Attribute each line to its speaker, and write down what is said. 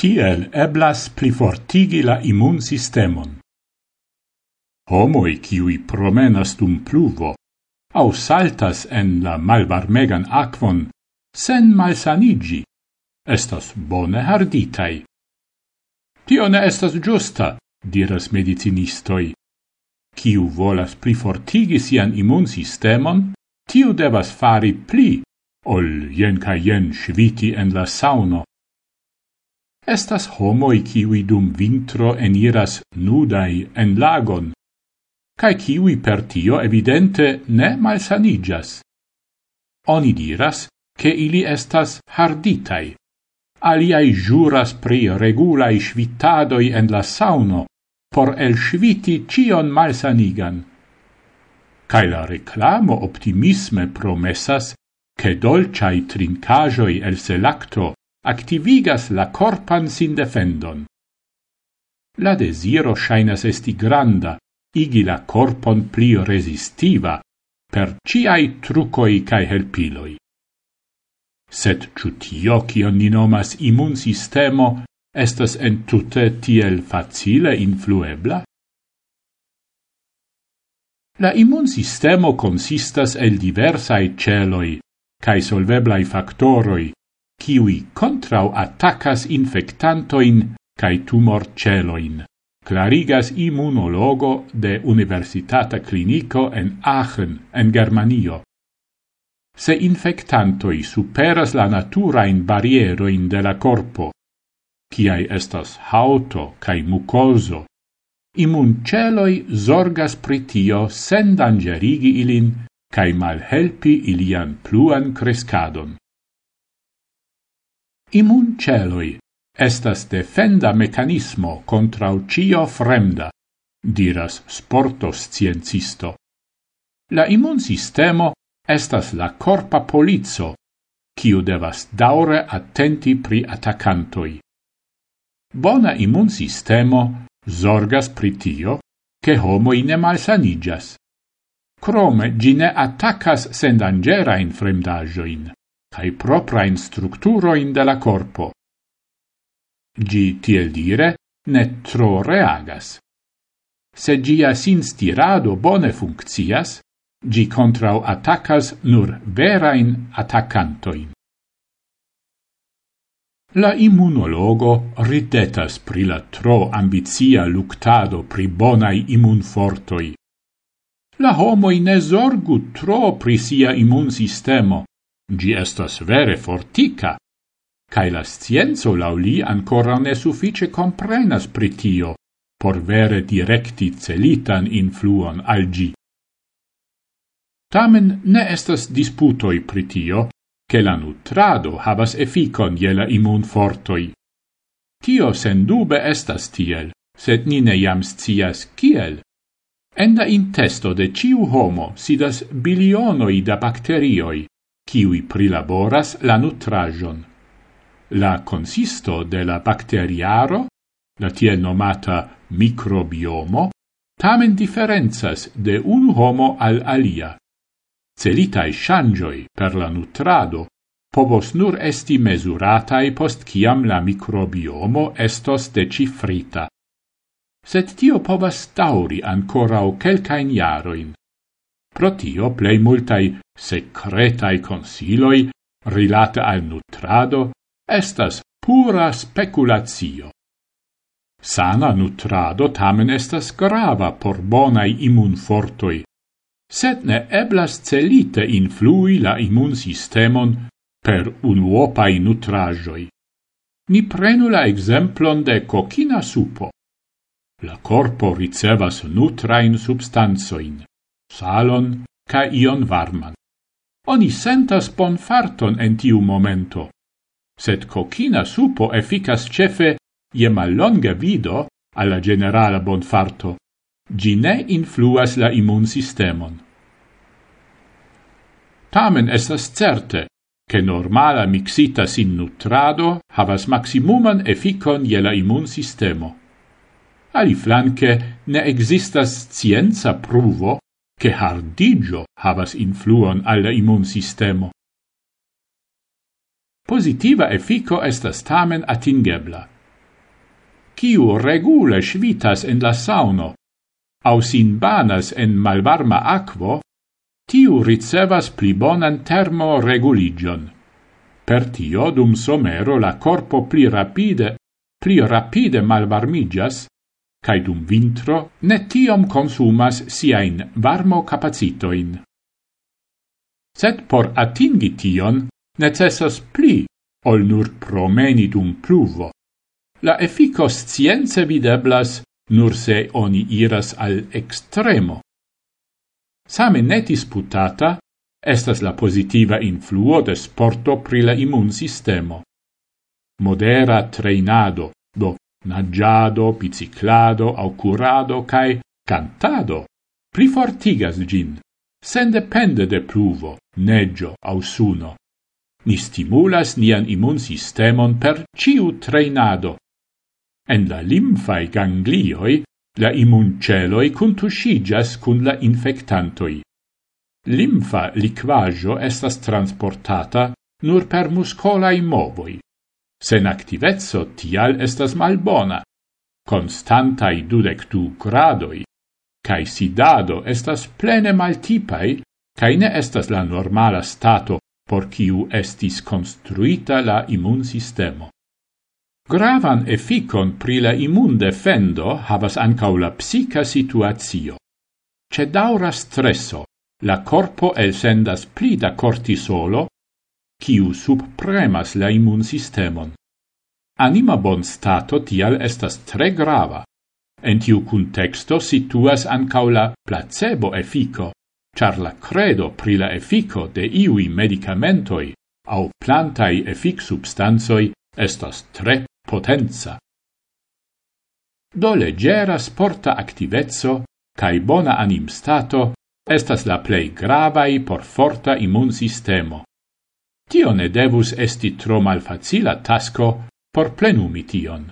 Speaker 1: Tiel eblas plifortigi la immun sistemon. Homoi kiui promenas dum pluvo au saltas en la malvarmegan aquon sen malsanigi estas bone harditai. Tio ne estas giusta, diras medicinistoi. Kiu volas plifortigi sian immunsistemon, tiu devas fari pli, ol jen ca jen sviti en la sauno Estas homoi kiwi dum vintro eniras nudai en lagon, cae kiwi per tio evidente ne malsanigas. Oni diras che ili estas harditai, aliai juras pri regulai svitadoi en la sauno por el sviti cion malsanigan. Cae la reclamo optimisme promesas che dolciai trincajoi el selacto activigas la corpan sindefendon. La desiro shainas esti granda, igi la corpon pli resistiva, per ciai trucoi cae helpiloi. Sed ciutio, cion ni nomas immun sistemo, estas entute tiel facile influebla? La immun sistemo consistas el diversae celoi, cae solveblai factoroi, kiwi contrau attacas infectantoin cae tumor celoin. Clarigas immunologo de Universitata Clinico en Aachen, en Germanio. Se infectantoi superas la natura in barrieroin de la corpo, ciae estas hauto cae mucoso, immunceloi zorgas pritio sen dangerigi ilin cae malhelpi ilian pluan crescadon. Imun celoi estas defenda mecanismo contra cio fremda, diras sportos sciencisto. La immun sistemo estas la corpa polizzo, kiu devas daure attenti pri atacantoi. Bona immun sistemo zorgas pri tio, che homo ne malsanigas. Crome gi ne attacas sendangerain fremdajoin cae instructuro in de la corpo. Gi, tiel dire, ne tro reagas. Se gia sin stirado bone funccias, gi contrau attacas nur verain attaccantoin. La immunologo ridetas pri la tro ambizia luctado pri bonai immunfortoi. La homoi ne zorgu tro pri sia immunsistemo, Gi estas vere fortica, cae la scienzo lauli ancora ne suffice comprenas pritio por vere directi celitan influon al gi. Tamen ne estas disputoi pritio, che la nutrado havas efficon je immun fortoi. Tio sendube estas tiel, sed ni ne jam scias kiel. En la intesto de ciu homo sidas bilionoi da bacterioi, kiui prilaboras la nutrajon. La consisto de la bacteriaro, la tiel nomata microbiomo, tamen differenzas de un homo al alia. Celitae shangioi per la nutrado povos nur esti mesuratae post ciam la microbiomo estos decifrita. Sed tio povas tauri ancora o quelcain iaroin. Pro tio plei multai secretai consiloi rilate al nutrado estas pura speculatio. Sana nutrado tamen estas grava por bonai immunfortoi, sed ne eblas celite influi la immunsistemon per unuopai nutrajoi. Ni prenu la exemplon de cocina supo. La corpo ricevas nutrain substanzoin salon ca ion varman. Oni sentas bonfarton en tiu momento, sed cocina supo efficas cefe je mallonga vido alla generala bonfarto. Gi ne influas la immun sistemon. Tamen estas certe, che normala mixita sin nutrado havas maximuman efficon je la immun sistemo. Ali flanque ne existas scienza pruvo che hardigio havas influon alla immun sistemo. Positiva effico estas tamen atingebla. Ciu regule svitas en la sauno, au sin banas en malvarma aquo, tiu ricevas pli bonan termo reguligion. Per tio dum somero la corpo pli rapide, pli rapide malvarmigas, cae dum vintro ne tiom consumas siain varmo capacitoin. Sed por atingi tion necessas pli ol nur promeni dum pluvo. La effico science videblas nur se oni iras al extremo. Same ne disputata estas la positiva influo de sporto pri la immun sistemo. Modera treinado, do nagiado, biciclado, au curado, cae cantado, plifortigas gin, sen depende de pluvo, neggio au suno. Ni stimulas nian immun sistemon per ciu trainado. En la limfae ganglioi, la immunceloi contuscigas cun la infectantoi. Limfa liquaggio estas transportata nur per muscolai movoi. Sen activezzo tial estas malbona, constantai dudectu gradoi, cae sidado estas plene maltipai, cae ne estas la normala stato por ciu estis construita la immunsistemo. Gravan efficon pri la immun defendo havas ancau la psica situatio. Ce daura stresso, la corpo elsendas pli da cortisolo, kiu subpremas la immun sistemon. Anima bon stato tial estas tre grava. En tiu contexto situas ancau la placebo effico, char la credo pri la effico de iui medicamentoi au plantai effic substansoi estas tre potenza. Do leggera sporta activezzo cae bona anim stato estas la plei gravai por forta immun sistemo Tio ne devus esti tro malfacila tasco por plenumi tion.